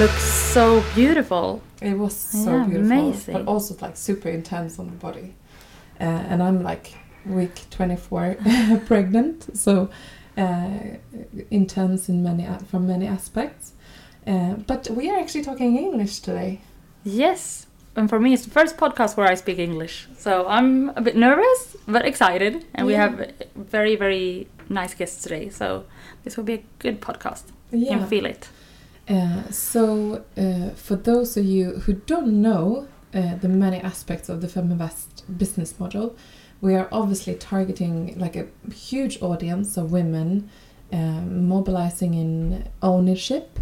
looks so beautiful. It was so Yeah, beautiful, amazing. but also like super intense on the body. Uh, and I'm like week 24 pregnant, so uh, intense in many from many aspects. Uh, but we are actually talking English today. Yes. And for me, it's the first podcast where I speak English. So I'm a bit nervous, but excited. And we Yeah. have very, very nice guests today. So this will be a good podcast. You can feel it. Uh, so, uh, for those of you who don't know uh, the many aspects of the Feminvest business model, we are obviously targeting like a huge audience of women um, mobilizing in ownership.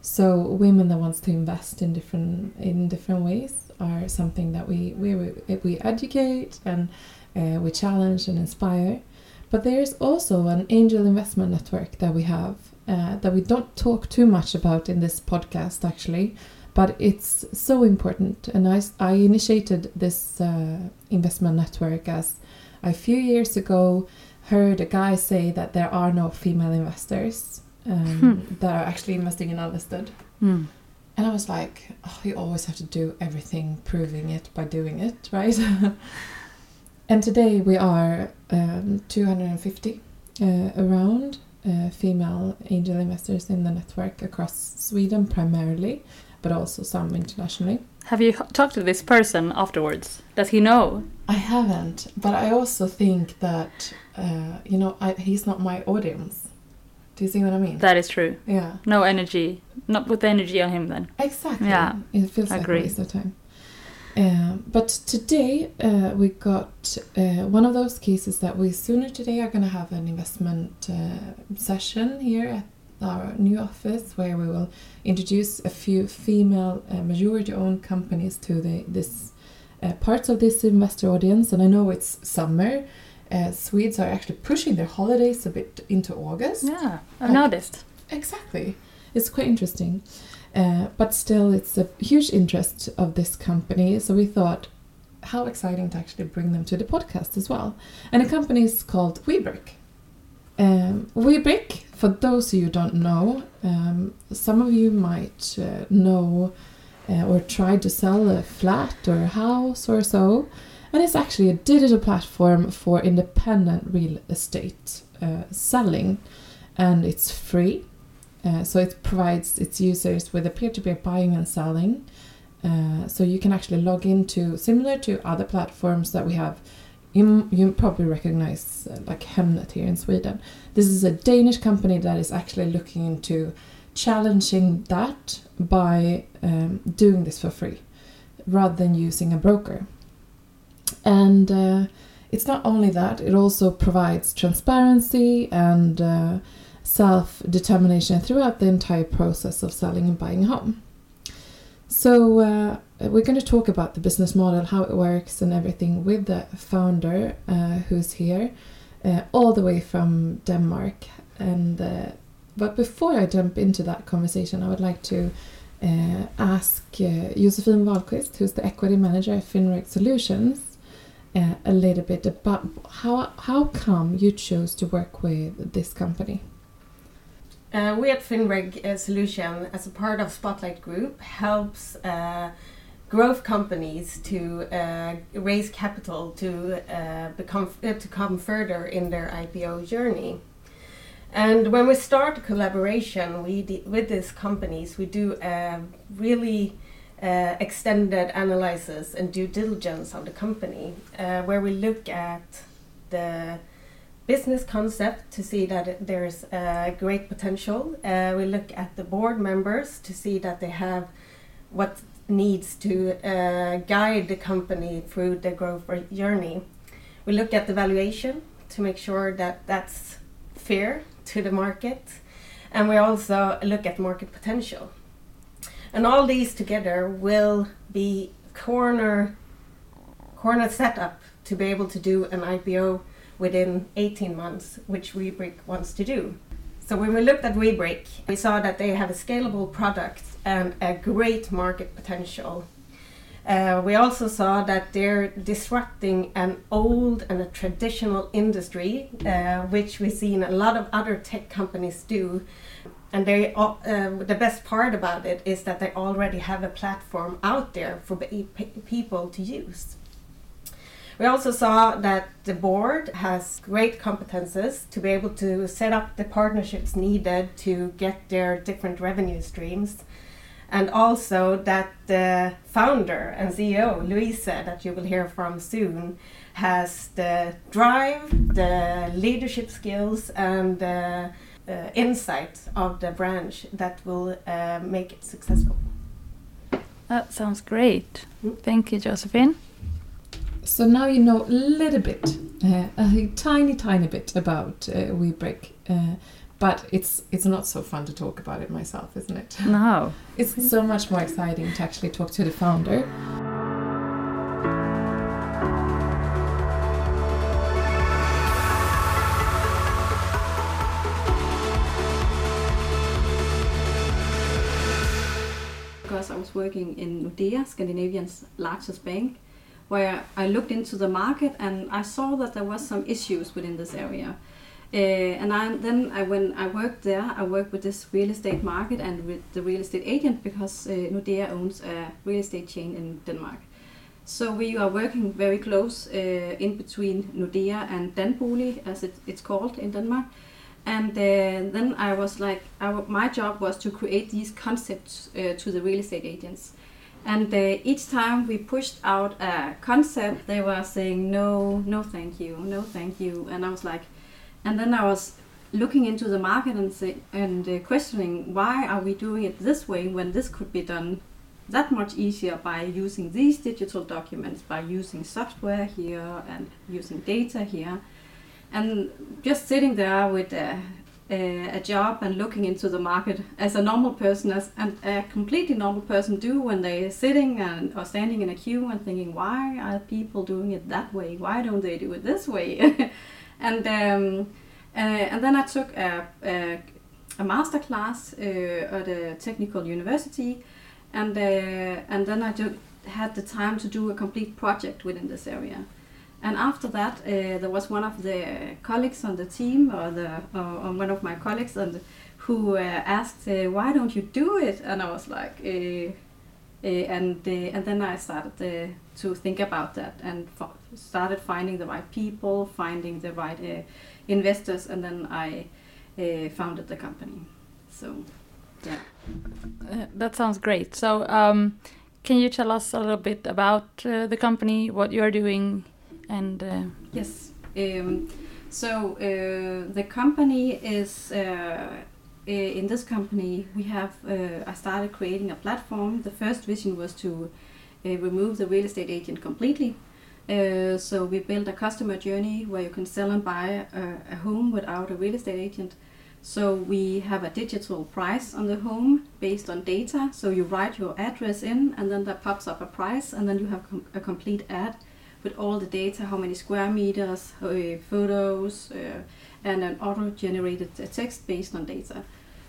So, women that wants to invest in different in different ways are something that we we we educate and uh, we challenge and inspire. But there's also an angel investment network that we have uh, that we don't talk too much about in this podcast, actually. But it's so important. And I, I initiated this uh, investment network as a few years ago heard a guy say that there are no female investors um, Hmm. that are actually investing in unlisted. Mm. And I was like, oh, you always have to do everything, proving it by doing it, right? and today we are um, 250 uh, around uh, female angel investors in the network across Sweden primarily, but also some internationally. Have you talked to this person afterwards? Does he know? I haven't, but I also think that, uh, you know, I, he's not my audience. Do you see what I mean? That is true. yeah. No energy. Not put the energy on him then. Exactly. Yeah, It feels like agree. a waste of time. Um, but today uh, we got uh, one of those cases that we sooner today are going to have an investment uh, session here at our new office where we will introduce a few female uh, majority-owned companies to the this uh, parts of this investor audience. And I know it's summer. Uh, Swedes are actually pushing their holidays a bit into August. Yeah, I've noticed. Exactly. It's quite interesting. Uh, but still, it's a huge interest of this company. So we thought, how exciting to actually bring them to the podcast as well. And the company is called WeBrick. Um, WeBrick, for those of you who don't know, um, some of you might uh, know uh, or try to sell a flat or a house or so. And it's actually a digital platform for independent real estate uh, selling. And it's free. Uh, so it provides its users with a peer-to-peer buying and selling. Uh, so you can actually log into similar to other platforms that we have. You, you probably recognize uh, like Hemnet here in Sweden. This is a Danish company that is actually looking into challenging that by um, doing this for free rather than using a broker. And uh, it's not only that, it also provides transparency and uh, self determination throughout the entire process of selling and buying a home. So, uh, we're going to talk about the business model, how it works, and everything with the founder uh, who's here, uh, all the way from Denmark. And uh, but before I jump into that conversation, I would like to uh, ask uh, Josefin Wahlqvist, who's the equity manager at Finreg Solutions, uh, a little bit about how how come you chose to work with this company. Uh, we at Finreg uh, Solution, as a part of Spotlight Group, helps uh, growth companies to uh, raise capital to uh, become uh, to come further in their IPO journey. And when we start a collaboration we with these companies, we do a really extended analysis and due diligence of the company, where we look at the business concept to see that there's uh, great potential. Uh, we look at the board members to see that they have what needs to uh, guide the company through the growth journey. We look at the valuation to make sure that that's fair to the market, and we also look at market potential. And all these together will be corner corner setup to be able to do an IPO within 18 months, which Webrick wants to do. So when we looked at Webrick, we saw that they have a scalable product and a great market potential. Uh, we also saw that they're disrupting an old and a traditional industry, uh, which we've seen a lot of other tech companies do and they uh, the best part about it is that they already have a platform out there for pe- pe- people to use. We also saw that the board has great competences to be able to set up the partnerships needed to get their different revenue streams. And also that the founder and CEO, Louise, that you will hear from soon, has the drive, the leadership skills, and the uh, insight of the branch that will uh, make it successful. That sounds great. Mm. Thank you, Josefin. So now you know a little bit, uh, a tiny, tiny bit about uh, WeBrick, uh, but it's it's not so fun to talk about it myself, isn't it? No. It's so much more exciting to actually talk to the founder. because I was working in Nordea, Scandinavian's largest bank, where I looked into the market and I saw that there was some issues within this area. Uh, and I, then I, when I worked there, I worked with this real estate market and with the real estate agent because uh, Nordea owns a real estate chain in Denmark. So we are working very close uh, in between Nordea and Danbolig, as it, it's called in Denmark. And then I was like, I my job was to create these concepts to the real estate agents. And uh, each time we pushed out a concept, they were saying, no, no, thank you, no, thank you. And I was like, and then I was looking into the market and say, and uh, questioning why are we doing it this way when this could be done that much easier by using these digital documents, by using software here and using data here. And just sitting there with a, a, a job and looking into the market as a normal person, as and a completely normal person do when they're sitting and or standing in a queue and thinking, why are people doing it that way? Why don't they do it this way? and um, uh, and then I took a, a, a master class uh, at a technical university, and uh, and then I ju- had the time to do a complete project within this area. And after that, uh, there was one of the colleagues on the team, or the or or one of my colleagues, and who uh, asked, uh, "Why don't you do it?" And I was like, uh, uh, and uh, and then I started uh, to think about that and started finding the right people, finding the right uh, investors, and then I uh, founded the company. So, yeah. Uh, that sounds great. So, um, can you tell us a little bit about uh, the company, what you are doing, and uh, Yes. Um, so uh, the company is uh, in this company we have. Uh, I started creating a platform. The first vision was to uh, remove the real estate agent completely. So we built a customer journey where you can sell and buy a, a home without a real estate agent. So we have a digital price on the home based on data. So you write your address in, and then that pops up a price, and then you have com- a complete ad with all the data, how many square meters, uh, photos, uh, and an auto-generated uh, text based on data.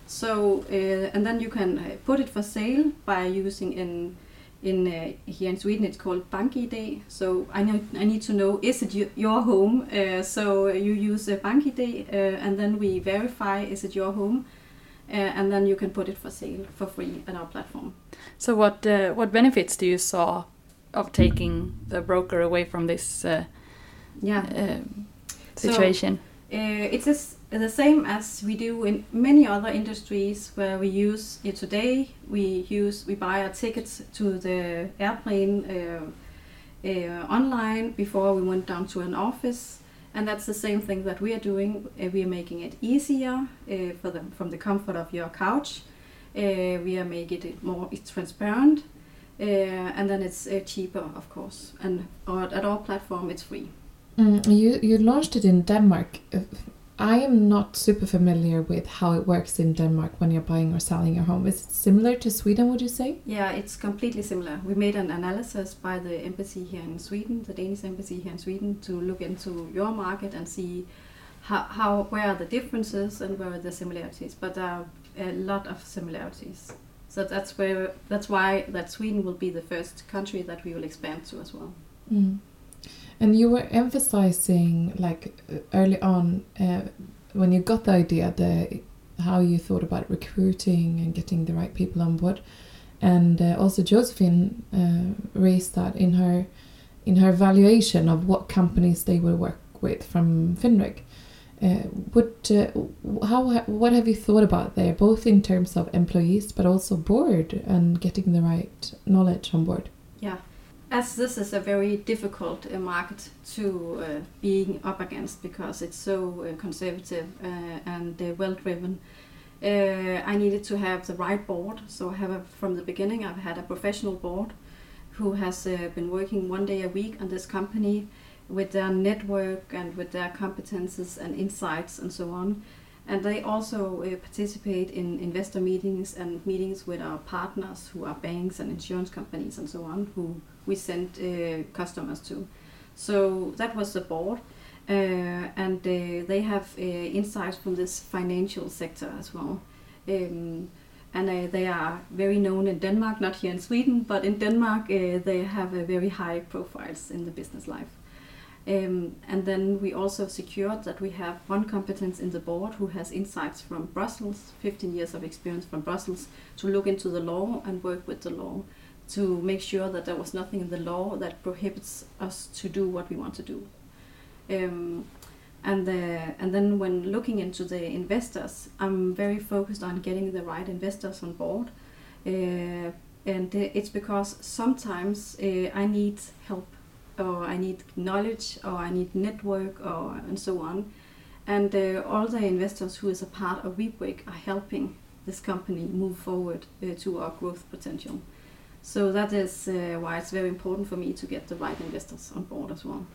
So uh, and then you can uh, put it for sale by using in in here in Sweden it's called BankID. So I know I need to know is it your home? So you use uh, BankID and then we verify is it your home, uh, and then you can put it for sale for free at our platform. so what uh, what benefits do you saw of taking the broker away from this uh, Yeah. uh, So- situation? Uh, it's the same as we do in many other industries where we use it today. We use we buy our tickets to the airplane uh, uh, online before we went down to an office, and that's the same thing that we are doing. Uh, we are making it easier uh, for them from the comfort of your couch. Uh, we are making it more it's transparent, and then it's uh, cheaper, of course. And or at our platform, it's free. Mm, you you launched it in Denmark. Uh, I am not super familiar with how it works in Denmark when you're buying or selling your home. Is it similar to Sweden? Would you say? Yeah, it's completely similar. We made an analysis by the embassy here in Sweden, the Danish embassy here in Sweden, to look into your market and see how, how where are the differences and where are the similarities. But there are a lot of similarities. So that's where that's why that Sweden will be the first country that we will expand to as well. Mm. And you were emphasizing, like early on, uh, when you got the idea, the how you thought about recruiting and getting the right people on board. And uh, also Josefin uh, raised that in her in her valuation of what companies they will work with from Finreg. Uh, what uh, how what have you thought about there, both in terms of employees but also board and getting the right knowledge on board? Yeah, as this is a very difficult uh, market to uh, being up against because it's so uh, conservative and well driven. I needed to have the right board, so I have a, from the beginning I've had a professional board who has been working one day a week on this company with their network and with their competences and insights and so on. And they also uh, participate in investor meetings and meetings with our partners who are banks and insurance companies and so on, who we send uh, customers to. So that was the board. Uh, and uh, they have uh, insights from this financial sector as well. Um, and uh, they are very known in Denmark, not here in Sweden, but in Denmark they have very high profiles in the business life. Um, and then we also secured that we have one competence in the board who has insights from Brussels, 15 years of experience from Brussels, to look into the law and work with the law to make sure that there was nothing in the law that prohibits us to do what we want to do. Um, and, the, and then when looking into the investors, I'm very focused on getting the right investors on board. Uh, and it's because sometimes uh, I need help or I need knowledge or I need network or and so on. And uh, all the investors who is a part of WeBrick are helping this company move forward uh, to our growth potential. So that is uh, why it's very important for me to get the right investors on board as well,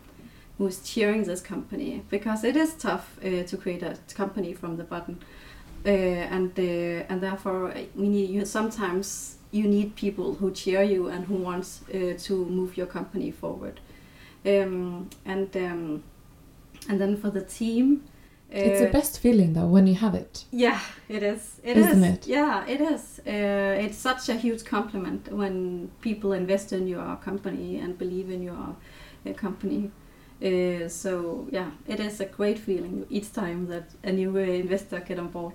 who is cheering this company because it is tough uh, to create a company from the bottom, uh, and uh, and therefore we need you sometimes you need people who cheer you and who wants to move your company forward. Um, and um, and then for the team, uh, it's the best feeling though when you have it. Yeah, it is. It Isn't is. it? Yeah, it is. Uh, it's such a huge compliment when people invest in your company and believe in your uh, company. Uh, so yeah, it is a great feeling each time that a new uh, investor get on board.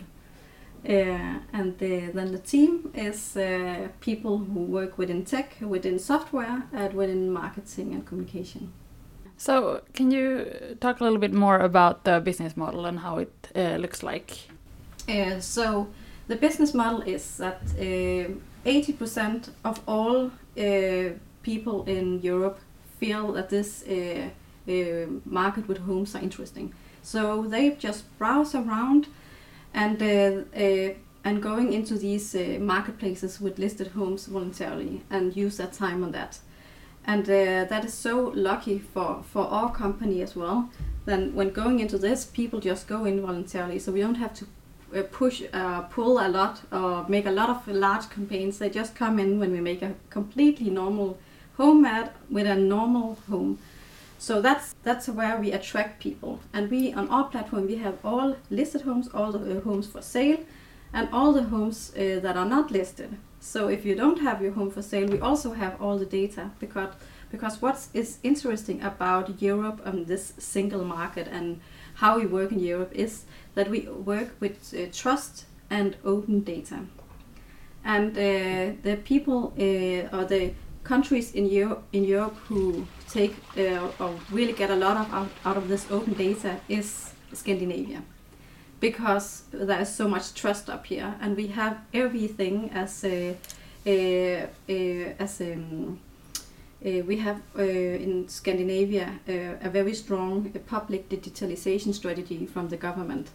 Uh, and the, then the team is uh, people who work within tech, within software, and within marketing and communication. So, can you talk a little bit more about the business model and how it uh, looks like? So, the business model is that 80% uh, of all people in Europe feel that this market with homes are interesting. So, they just browse around and uh, uh, and going into these uh, marketplaces with listed homes voluntarily and use that time on that. And that is so lucky for, for our company as well. Then when going into this, people just go in voluntarily, so we don't have to push, uh, pull a lot, or make a lot of large campaigns. They just come in when we make a completely normal home ad with a normal home. So that's that's where we attract people. And we on our platform we have all listed homes, all the uh, homes for sale, and all the homes uh, that are not listed. So if you don't have your home for sale, we also have all the data because because what is interesting about Europe and this single market and how we work in Europe is that we work with uh, trust and open data. And uh, the people uh, or the countries in Europe, in Europe who take uh, or really get a lot of out, out of this open data is Scandinavia because there is so much trust up here and we have everything as a, a, a as a, we have uh, in Scandinavia uh, a very strong public digitalization strategy from the government.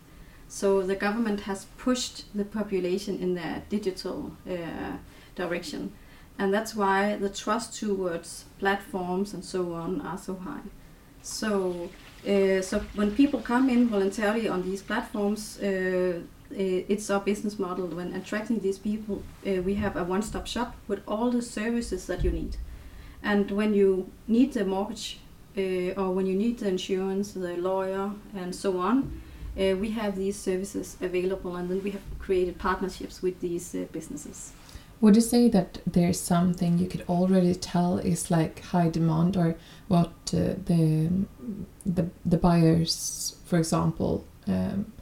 So the government has pushed the population in the digital uh, direction and that's why the trust towards platforms and so on are so high. So, uh, so when people come in voluntarily on these platforms, uh, it's our business model. When attracting these people, uh, we have a one-stop shop with all the services that you need. And when you need the mortgage, uh, or when you need the insurance, the lawyer, and so on, uh, we have these services available, and then we have created partnerships with these uh, businesses. Would you say that there's something you could already tell is like high demand, or what uh, the the the buyers, for example, um,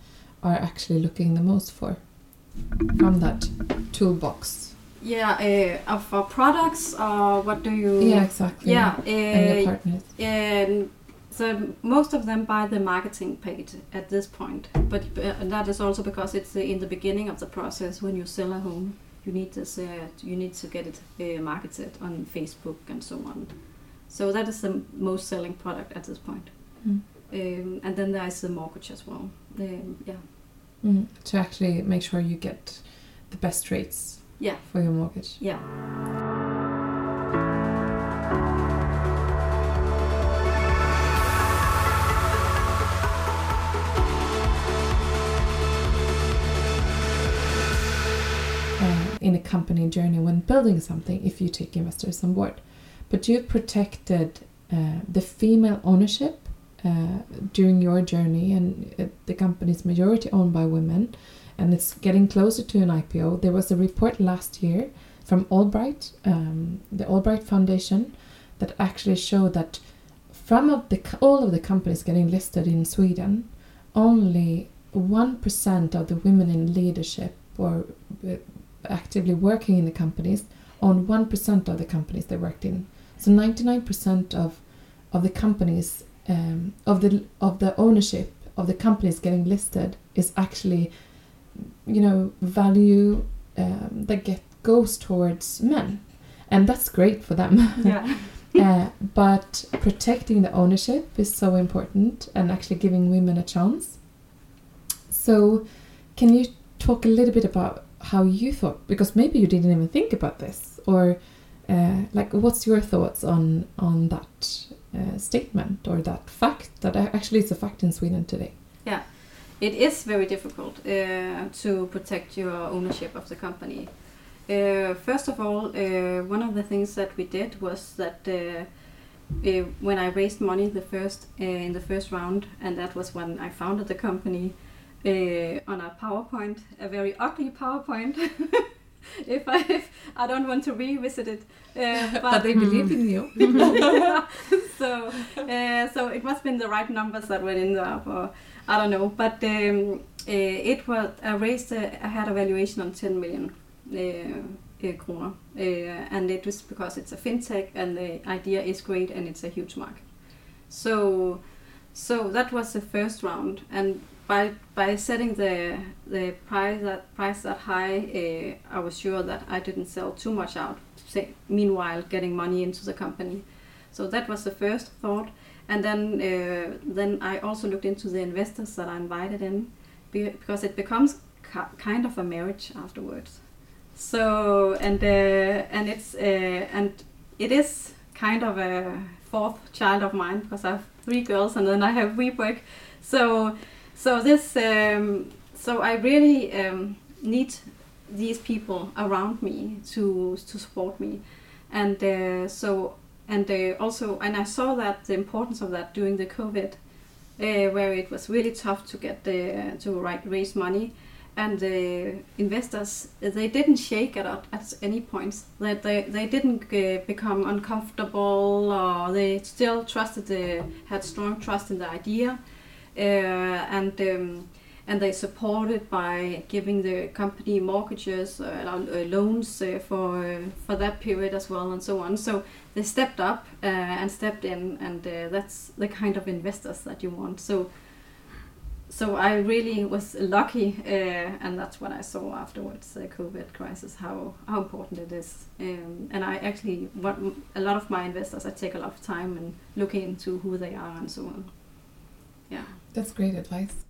are actually looking the most for from that toolbox? Yeah, uh, for products or what do you? Yeah, exactly. Yeah, and the uh, partners. and so most of them buy the marketing page at this point, but uh, that is also because it's uh, in the beginning of the process when you sell a home. You need this. Uh, you need to get it uh, marketed on Facebook and so on. So that is the most selling product at this point. Mm. Um, and then there is the mortgage as well. Um, yeah, Mm, to actually make sure you get the best rates yeah, for your mortgage. yeah. Company journey when building something if you take investors on board. But you've protected uh, the female ownership uh, during your journey, and uh, the company is majority owned by women, and it's getting closer to an IPO. There was a report last year from AllBright, um, the AllBright Foundation, that actually showed that from of the all of the companies getting listed in Sweden, only one percent of the women in leadership or uh, actively working in the companies own 1% of the companies they worked in. So 99% of of the companies um, of the of the ownership of the companies getting listed is actually you know value um, that get goes towards men and that's great for them yeah. uh, but protecting the ownership is so important and actually giving women a chance so can you talk a little bit about how you thought because maybe you didn't even think about this or uh, like what's your thoughts on on that uh, statement or that fact that actually it's a fact in Sweden today yeah It is very difficult uh, to protect your ownership of the company. Uh, first of all, uh, one of the things that we did was that uh, when I raised money the first in the first round, and that was when I founded the company uh, on a PowerPoint, a very ugly PowerPoint. if I if I don't want to revisit it, uh, but, they believe in you. So uh, so it must have been the right numbers that went in there for I don't know. But um, uh, it was I raised a, I had a valuation on 10 million uh, uh, kroner. Uh, and it was because it's a fintech and the idea is great and it's a huge market. So so that was the first round. And by by setting the the price that price that high uh, I was sure that I didn't sell too much out say, meanwhile getting money into the company so that was the first thought, and then uh, then I also looked into the investors that I invited in, because it becomes ki- kind of a marriage afterwards. So and uh, and it's and it is kind of a fourth child of mine because I have three girls and then I have WeBrick. So so this um, so I really um, need these people around me to to support me, and uh, so and uh, also and I saw that the importance of that during the COVID, uh, where it was really tough to get the to raise money, and the investors they didn't shake at at any points that they they didn't uh, become uncomfortable or they still trusted the had strong trust in the idea, uh, and. Um, and they supported by giving the company mortgages, uh, uh, loans uh, for uh, for that period as well, and so on. So they stepped up uh, and stepped in, and uh, that's the kind of investors that you want. So, so I really was lucky, uh, and that's what I saw afterwards, the COVID crisis, how how important it is. Um, and I actually, what a lot of my investors, I take a lot of time and looking into who they are and so on. Yeah. That's great advice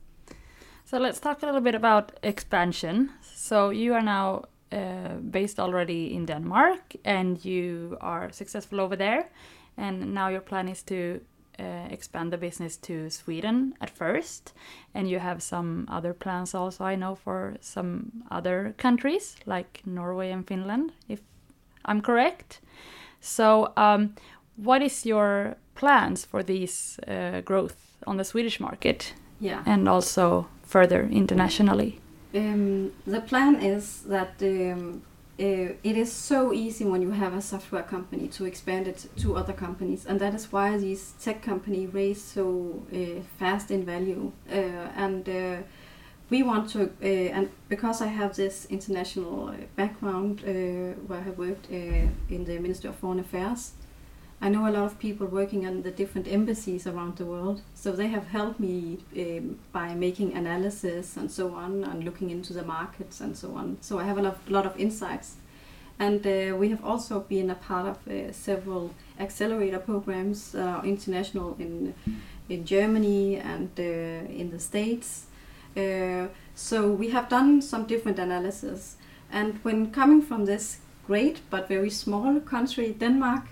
So let's talk a little bit about expansion. So you are now uh, based already in Denmark, and you are successful over there. And now your plan is to uh, expand the business to Sweden at first, and you have some other plans also. I know for some other countries like Norway and Finland, if I'm correct. So, um, what is your plans for these uh, growth on the Swedish market? Yeah. and also further internationally. Um, the plan is that um, uh, it is so easy when you have a software company to expand it to other companies, and that is why these tech companies raise so uh, fast in value. Uh, and uh, we want to, uh, and because I have this international uh, background uh, where I have worked uh, in the Ministry of Foreign Affairs, I know a lot of people working on the different embassies around the world. So they have helped me um, by making analysis and so on, and looking into the markets and so on. So I have a lot, lot of insights. And uh, we have also been a part of uh, several accelerator programs, uh, international in in Germany and uh, in the States. Uh, so we have done some different analysis. And when coming from this great but very small country, Denmark,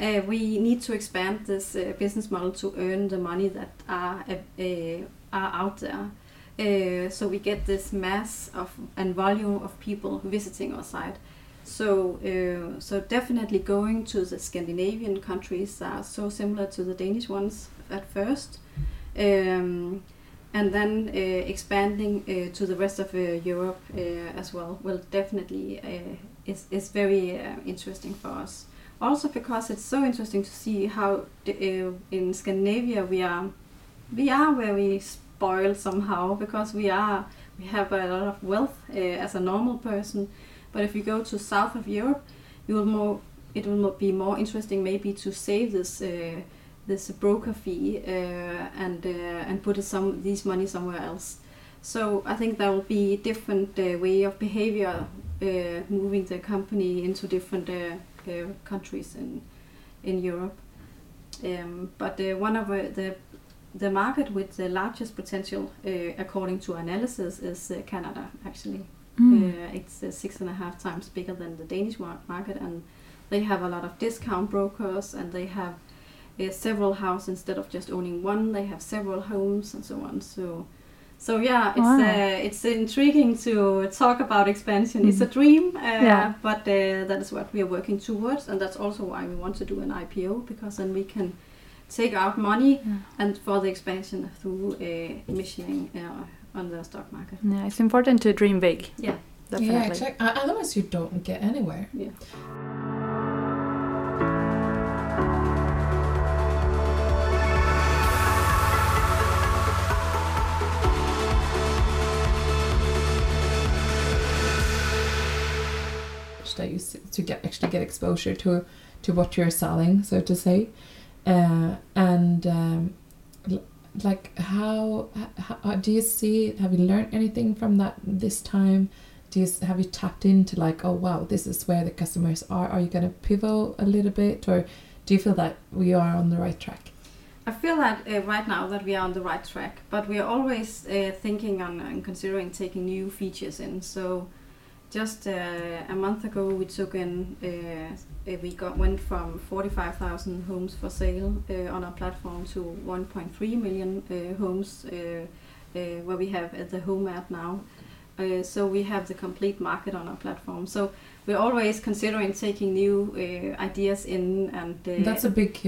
uh, uh, we need to expand this uh, business model to earn the money that are uh, are out there. Uh, so we get this mass of and volume of people visiting our site. So uh, so definitely going to the Scandinavian countries are so similar to the Danish ones at first. Um, and then uh, expanding uh, to the rest of uh, Europe uh, as well will definitely uh, is, is very uh, interesting for us also because it's so interesting to see how the, uh, in Scandinavia we are we are very spoiled somehow because we are we have a lot of wealth uh, as a normal person. But if you go to south of Europe you will more it will be more interesting maybe to save this uh, this broker fee uh, and uh, and put some these money somewhere else. So I think there will be different uh, way of behavior moving the company into different uh, countries in in Europe. Um, but uh, one of uh, the the market with the largest potential, according to analysis, is Canada. Actually, mm. it's six and a half times bigger than the Danish market, and they have a lot of discount brokers, and they have uh, several houses instead of just owning one. They have several homes and so on. So so yeah, it's wow. uh, it's intriguing to talk about expansion. Mm. It's a mm-hmm. dream, uh, yeah. but uh, that is what we are working towards, and that's also why we want to do an IPO because then we can take out money yeah. and for the expansion through uh, emissioning uh, on the stock market. Yeah, it's important to dream big. Yeah, definitely. Yeah, exactly. Otherwise, you don't get anywhere. Yeah. That you to get actually get exposure to to what you're selling, so to say, uh, and um, like how, how do you see? Have you learned anything from that this time? Do you have you tapped into like oh wow this is where the customers are? Are you gonna pivot a little bit, or do you feel that we are on the right track? I feel that uh, right now that we are on the right track, but we are always uh, thinking on and considering taking new features in. So just uh, a month ago, we took in, uh, we got went from 45,000 homes for sale uh, on our platform to 1.3 million uh, homes uh, uh, where we have the home ad now. so we have the complete market on our platform. So we're always considering taking new ideas in, and that's a big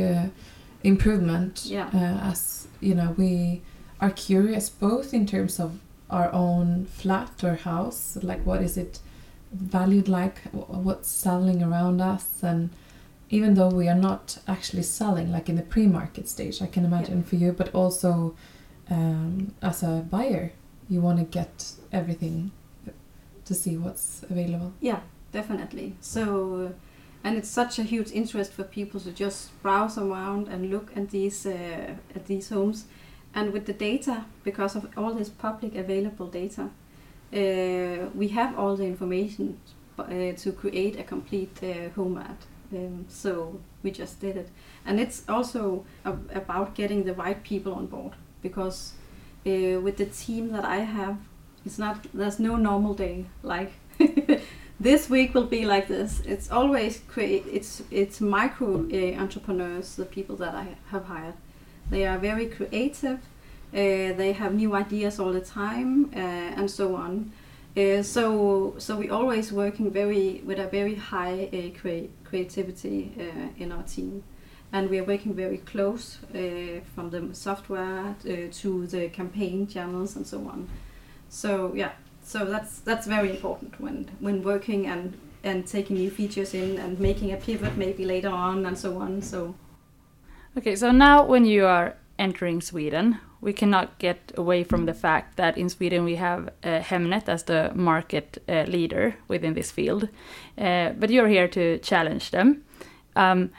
improvement. Yeah. as you know, we are curious both in terms of our own flat or house, like what is it valued like what's selling around us and even though we are not actually selling like in the pre-market stage i can imagine yeah. for you but also um, as a buyer you want to get everything to see what's available yeah definitely so and it's such a huge interest for people to just browse around and look at these uh, at these homes and with the data because of all this public available data uh, we have all the information uh, to create a complete uh, home ad. Um, so we just did it, and it's also about getting the right people on board because uh, with the team that I have, it's not there's no normal day like. this week will be like this. It's always create. It's it's micro uh, entrepreneurs, the people that I have hired. They are very creative uh, they have new ideas all the time, uh, and so on. Uh, so, so we always working very with a very high crea creativity in our team and we are working very close uh, from the software uh, to the campaign channels and so on. So yeah, so that's that's very important when when working and and taking new features in and making a pivot maybe later on and so on. So okay, so now when you are entering Sweden, we cannot get away from the fact that in Sweden we have uh, Hemnet as the market uh, leader within this field. Uh, but you're here to challenge them. Um,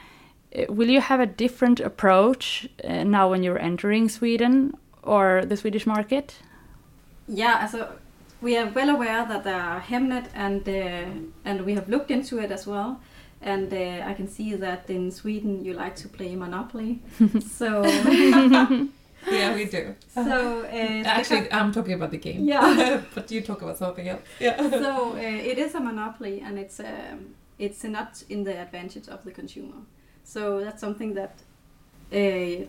uh, will you have a different approach uh, now when you're entering Sweden or the Swedish market? Yeah, so we are well aware that there are Hemnet and uh, and we have looked into it as well. And uh, I can see that in Sweden you like to play Monopoly. so Yeah, we do. so uh, Actually, I'm talking about the game. Yeah. but you talk about something else. Yeah. so uh, it is a monopoly and it's um, it's not in the advantage of the consumer so that's something that uh,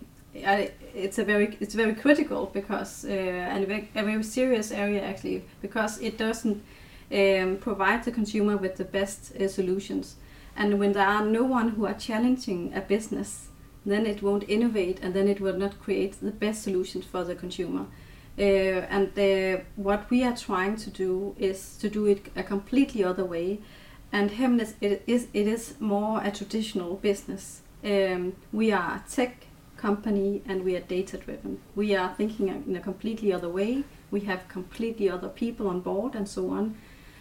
I, it's a very it's very critical because uh, and a very, a very serious area actually because it doesn't um, provide the consumer with the best uh, solutions and when there are no one who are challenging a business then it won't innovate and then it will not create the best solutions for the consumer. Uh, and uh, what we are trying to do is to do it a completely other way. And Hemnet it is it is more a traditional business. Um, we are a tech company and we are data driven we are thinking in a completely other way. We have completely other people on board and so on.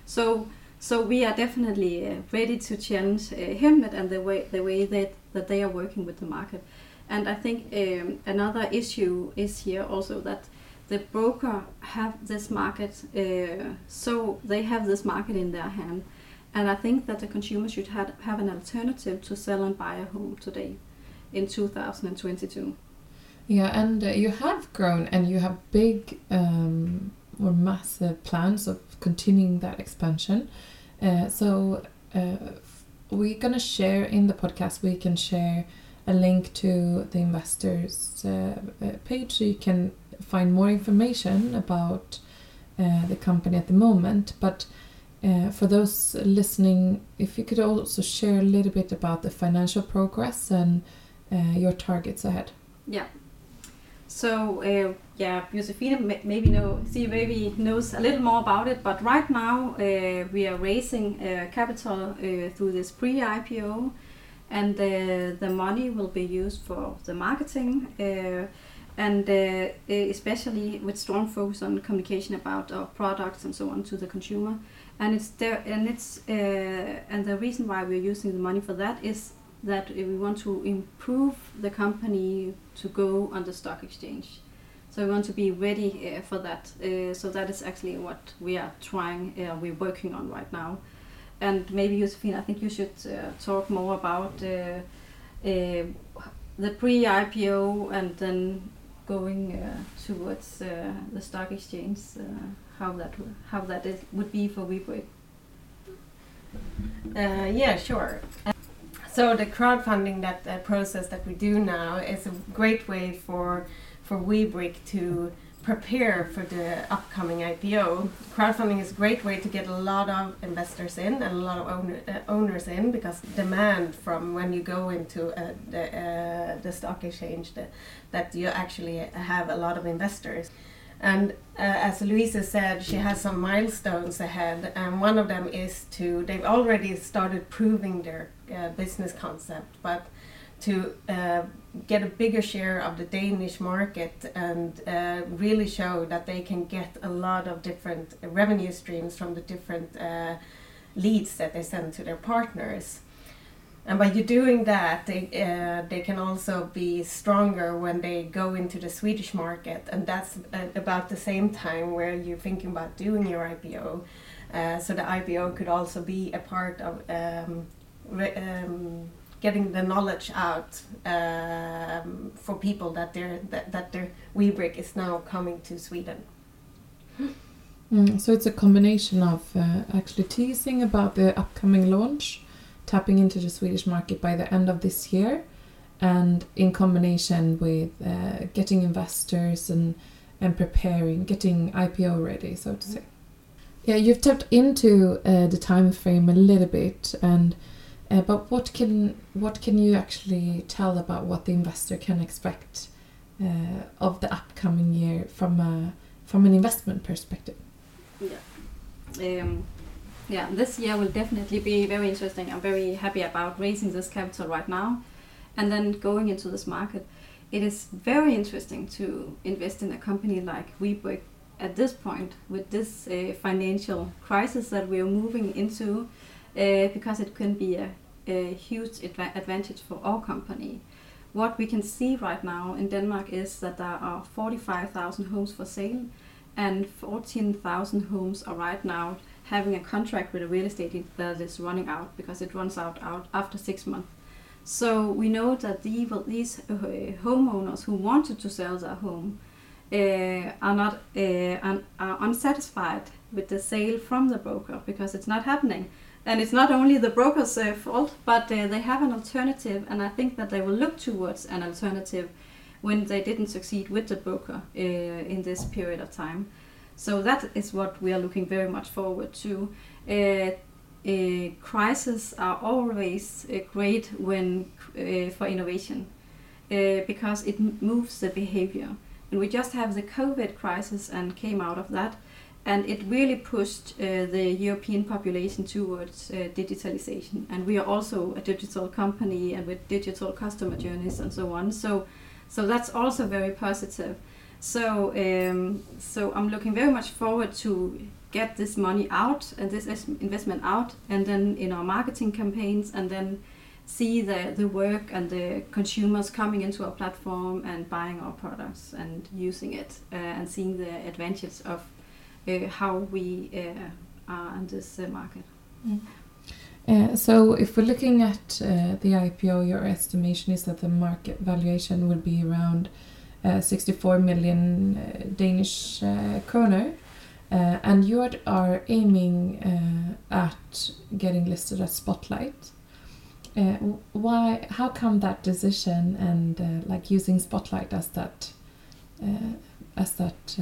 So so we are definitely uh, ready to challenge uh, Hemnet and the way the way that, that they are working with the market and I think um, another issue is here also that the broker have this market uh, so they have this market in their hand and I think that the consumer should have, have an alternative to sell and buy a home today in 2022. Yeah, and uh, you have grown and you have big um, or massive plans of continuing that expansion. Uh, so uh, we're going to share in the podcast, we can share a link to the investors uh, uh, page so you can find more information about the company at the moment. But uh, for those listening, if you could also share a little bit about the financial progress and uh, your targets ahead. Yeah. So uh, yeah, Josefina maybe know see maybe knows a little more about it, but right now uh, we are raising uh, capital uh, through this pre-IPO, and uh, the money will be used for the marketing. Uh, and especially with strong focus on communication about our products and so on to the consumer, and it's there, and it's and the reason why we're using the money for that is that we want to improve the company to go on the stock exchange. So we want to be ready uh, for that. Uh, so that is actually what we are trying, uh, we're working on right now. And maybe Josefin, I think you should talk more about the pre-IPO and then going towards the stock exchange. How that how that is, would be for WeBrick. Uh, yeah, sure. So the crowdfunding that uh, process that we do now is a great way for for WeBrick to prepare for the upcoming IPO. Crowdfunding is a great way to get a lot of investors in and a lot of owner, uh, owners in because demand from when you go into uh, the, uh, the stock exchange that, that you actually have a lot of investors. And uh, as Louisa said, she has some milestones ahead, and one of them is to, they've already started proving their uh, business concept, but to uh, get a bigger share of the Danish market and uh, really show that they can get a lot of different revenue streams from the different uh, leads that they send to their partners. And by you doing that, they, uh, they can also be stronger when they go into the Swedish market, and that's uh, about the same time where you're thinking about doing your IPO. Uh, so the IPO could also be a part of um, um, getting the knowledge out um, for people that their that, that their WeBrick is now coming to Sweden. Mm, so it's a combination of uh, actually teasing about the upcoming launch, tapping into the Swedish market by the end of this year, and in combination with uh, getting investors and and preparing, getting IPO ready, so to say. Yeah, you've tapped into uh, the time frame a little bit, and uh, but what can what can you actually tell about what the investor can expect uh, of the upcoming year from a from an investment perspective? Yeah. Um, yeah, this year will definitely be very interesting. I'm very happy about raising this capital right now, and then going into this market. it is very interesting to invest in a company like WeBrick at this point with this uh, financial crisis that we are moving into, uh, because it can be a, a huge adva- advantage for our company. What we can see right now in Denmark is that there are 45,000 homes for sale, and 14,000 homes are right now having a contract with a real estate that is running out because it runs out, out after six months. So we know that the, these uh, homeowners who wanted to sell their home uh, are not uh, are unsatisfied with the sale from the broker because it's not happening. And it's not only the broker's uh, fault, but uh, they have an alternative, and I think that they will look towards an alternative when they didn't succeed with the broker uh, in this period of time. So that is what we are looking very much forward to. Uh, uh, crises are always uh, great when for innovation because it moves the behavior. And we just have the COVID crisis and came out of that, and it really pushed uh, the European population towards digitalization. And we are also a digital company and with digital customer journeys and so on. So, so that's also very positive. So, um, so I'm looking very much forward to get this money out and this investment out, and then in our marketing campaigns, and then see the, the work and the consumers coming into our platform and buying our products and using it uh, and seeing the advantages of uh, how we uh, are in this uh, market. Mm. Uh, so, if we're looking at uh, the IPO, your estimation is that the market valuation will be around uh, 64 million uh, Danish uh, kroner. and you are aiming at getting listed at Spotlight. why? How come that decision and like using Spotlight as that, as that,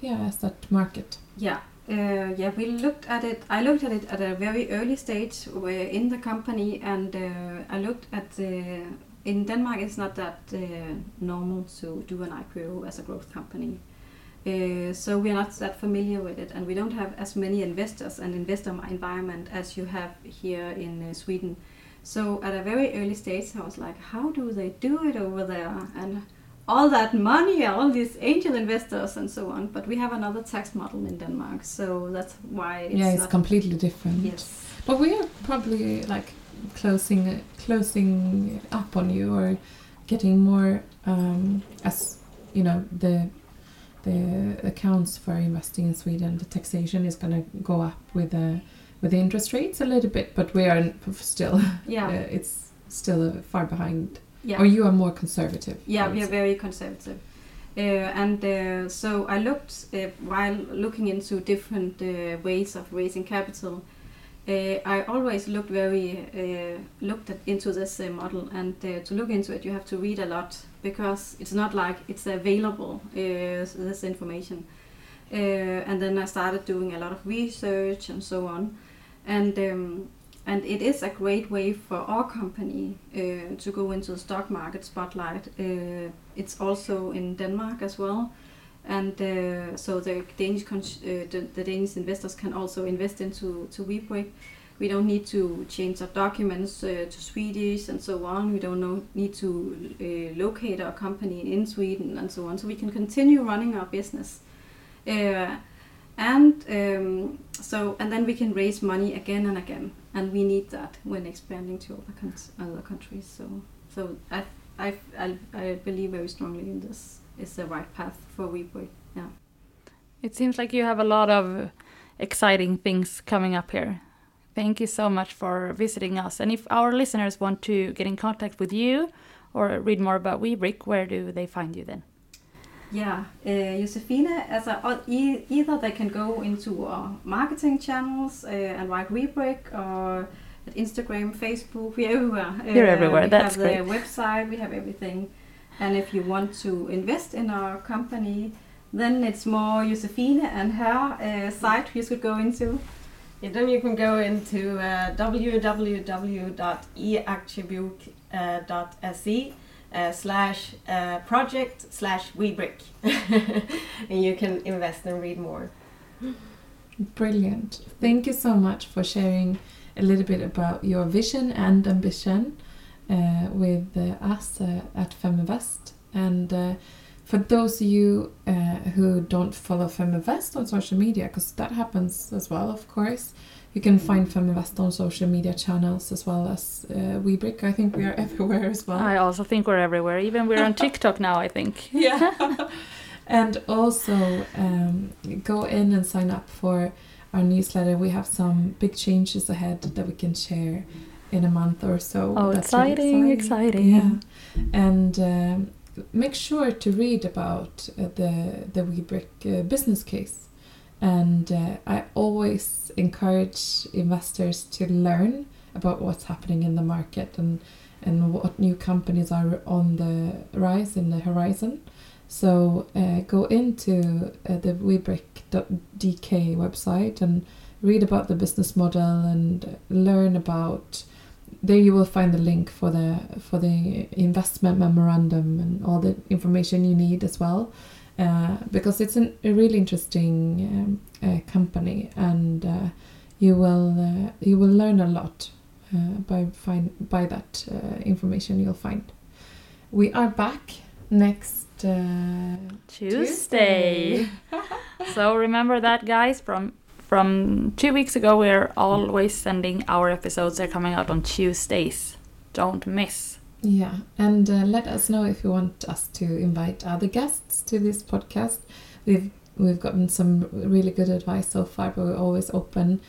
yeah, as that market? Yeah, uh, yeah, we looked at it. I looked at it at a very early stage in the company, and uh, I looked at the in Denmark, it's not that uh, normal to do an IPO as a growth company. Uh, so we are not that familiar with it, and we don't have as many investors and investor environment as you have here in uh, Sweden. So at a very early stage, I was like, how do they do it over there? And all that money, all these angel investors, and so on. But we have another tax model in Denmark, so that's why. It's yeah, it's completely different. Yes, but we are probably like closing closing up on you or getting more um, as you know the the accounts for investing in Sweden the taxation is going to go up with the with the interest rates a little bit but we are still yeah uh, it's still far behind yeah. Or you are more conservative yeah we are very conservative. Uh, and uh, so I looked uh, while looking into different uh, ways of raising capital uh, I always looked very uh, looked at, into this uh, model, and uh, to look into it, you have to read a lot because it's not like it's available uh, this information. Uh, and then I started doing a lot of research and so on, and um, and it is a great way for our company to go into the stock market spotlight. it's also in Denmark as well and uh, so the Danish uh, the, the, Danish investors can also invest into to WeBrick. We don't need to change our documents uh, to Swedish and so on. We don't know, need to uh, locate our company in Sweden and so on. So we can continue running our business, uh, and um, so and then we can raise money again and again. And we need that when expanding to other, other countries. So so I, I I I believe very strongly in this is the right path for WeBrick. Yeah. It seems like you have a lot of exciting things coming up here. Thank you so much for visiting us. And if our listeners want to get in contact with you or read more about WeBrick, where do they find you then? Yeah, uh, Josefin, as a, either they can go into our marketing channels uh, and like WeBrick or at Instagram, Facebook, we're everywhere. You're uh, everywhere, that's great. We have the website, we have everything. And if you want to invest in our company, then it's more Josefin and her uh, site you should go into. Yeah, then you can go into uh, www.eattribute.se uh, slash uh, project slash WeBrick. and you can invest and read more. Brilliant. Thank you so much for sharing a little bit about your vision and ambition uh, with uh, us uh, at Feminvest. And uh, for those of you who don't follow Feminvest on social media, because that happens as well, of course, you can find Feminvest on social media channels as well as uh, Webrick. I think we are everywhere as well. I also think we're everywhere. Even we're on TikTok now, I think. yeah. and also um, go in and sign up for our newsletter. We have some big changes ahead that we can share in a month or so. Oh, That's really exciting, exciting. Yeah. And um, make sure to read about uh, the, the WeBrick uh, business case. And uh, I always encourage investors to learn about what's happening in the market and, and what new companies are on the rise in the horizon. So uh, go into uh, the webrick.dk website and read about the business model and learn about. There you will find the link for the for the investment memorandum and all the information you need as well, uh, because it's an, a really interesting um, uh, company and uh, you will uh, you will learn a lot uh, by find by that uh, information you'll find. We are back next uh, Tuesday. so remember that, guys. From from two weeks ago, we're always sending our episodes. They're coming out on Tuesdays. Don't miss. Yeah, and uh, let us know if you want us to invite other guests to this podcast. We've we've gotten some really good advice so far, but we're always open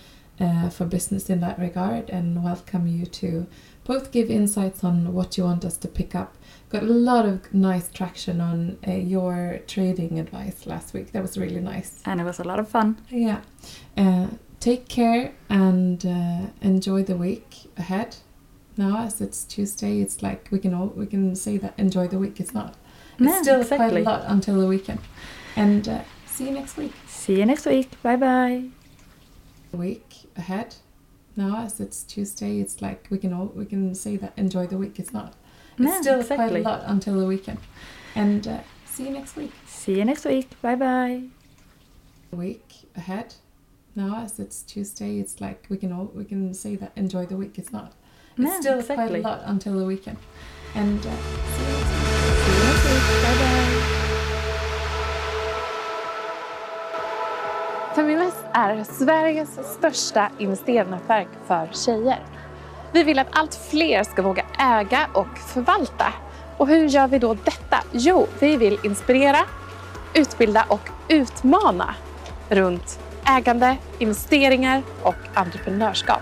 uh, for business in that regard and welcome you to both give insights on what you want us to pick up. Got a lot of nice traction on uh, your trading advice last week. That was really nice. And it was a lot of fun. Yeah. Uh, take care and uh, enjoy the week ahead. Now, as it's Tuesday, it's like we can all we can say that enjoy the week. It's not. It's Yeah, still exactly. quite a lot until the weekend. And uh, see you next week. See you next week. Bye bye. Week ahead. Now, as it's Tuesday, it's like we can all we can say that enjoy the week. It's not. It's Yeah, still exactly. quite a lot until the weekend. And uh, see you next week. See you next week. Bye bye. Week ahead. Now, as it's Tuesday, it's like we can all we can say that enjoy the week. It's not. It's Yeah, still exactly. quite a lot until the weekend. And uh, see you next week. See you next week. Bye bye. Feminvest är Sveriges största investeringsnätverk för tjejer. Vi vill att allt fler ska våga äga och förvalta. Och hur gör vi då detta? Jo, vi vill inspirera, utbilda och utmana runt ägande, investeringar och entreprenörskap.